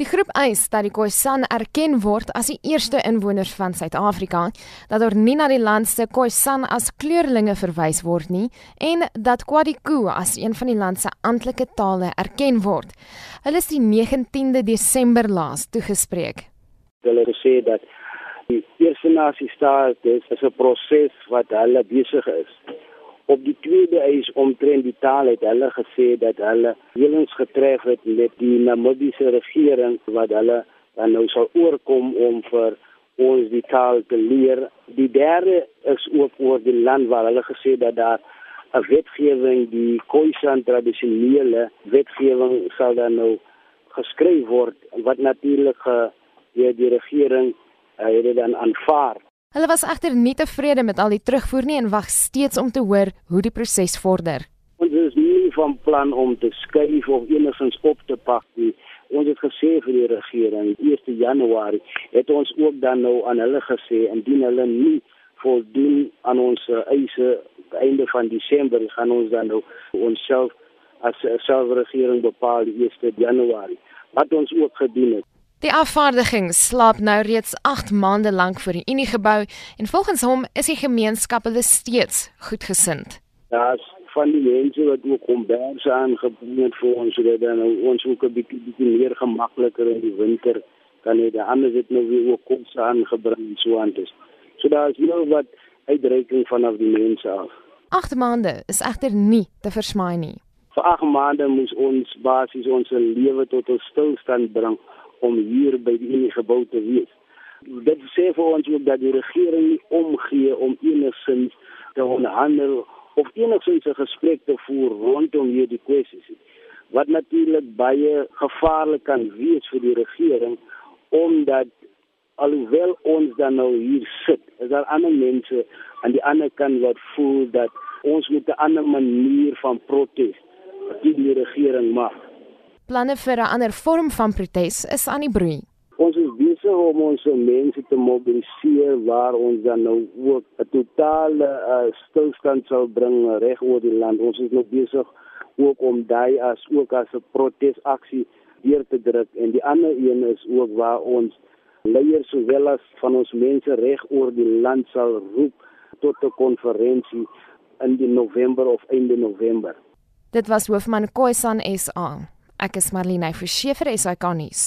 Die groep eis dat die Khoisan erken word as die eerste inwoners van Suid-Afrika, dat daar nie na die land se Khoisan as kleurlinge verwys word nie en dat Kwadiku as een van die land se amptelike tale erken word. Hulle is die 19de Desember laas toegespreek. Hulle het gesê dat die Eerste Nasie staat dis 'n proses wat hulle besig is Op die tweede eis omtrent die taal het hulle gesê dat hulle helens getref het met die Namibiese regering wat hulle dan nou sal oorkom om vir ons die taal te leer. Die derde is ook oor die land waar hulle gesê dat daar 'n wetgewing die Khoisan tradisionele wetgewing sal dan nou geskryf word wat natuurlik deur die regering uh, het dit dan aanvaar. Hulle was egter nie tevrede met al die terugvoer nie en wag steeds om te hoor hoe die proses vorder. Ons is nie van plan om te skuif of enigins op te pak nie. Ons het gesê vir die regering 1 Januarie het ons ook dan nou aan hulle gesê indien hulle nie voldoen aan ons eise einde van Desember gaan ons dan nou onsself as selfregering bepaal die 1 Januarie. Wat ons ook gedoen het. Die afvaardiging slaap nou reeds 8 maande lank vir die Unie gebou en volgens hom is die gemeenskap hulle steeds goedgesind. Daar's van die mense wat ook kombers aangebring het vir ons sodat dan ons ook 'n bietjie bietjie meer gemakliker in die winter kan hê. Die ander het nou weer ook kos aangebring so aan dit. So daar's nou wat uitreiking vanaf die mense af. 8 maande is egter nie te versmaai nie. Vir 8 maande moes ons basies ons lewe tot 'n stilstand bring om hier by die enige gebou te wees. Dit sê vir ons ook dat die regering nie omgee om enigsins te onderhandel of enigsins 'n gesprek te voer rondom hierdie kwessies. Wat natuurlik baie gevaarlik kan wees vir die regering omdat alhoewel ons dan nou hier sit, is daar ander mense aan die ander kant wat voel dat ons moet 'n ander manier van protes teen die regering maak planne vir 'n ander vorm van protes is aan die broei. Ons is besig om ons mense te mobiliseer waar ons dan nou ook 'n totale uh, stilstand sal bring reg oor die land. Ons is nog besig ook om daai as ook as 'n protesaksie deur te druk en die ander een is ook waar ons leiers sowel as van ons mense reg oor die land sal roep tot 'n konferensie in die November of einde November. Dit was hoofman Khoisan SA. Ek is Marlene Forsie vir SAK nuus.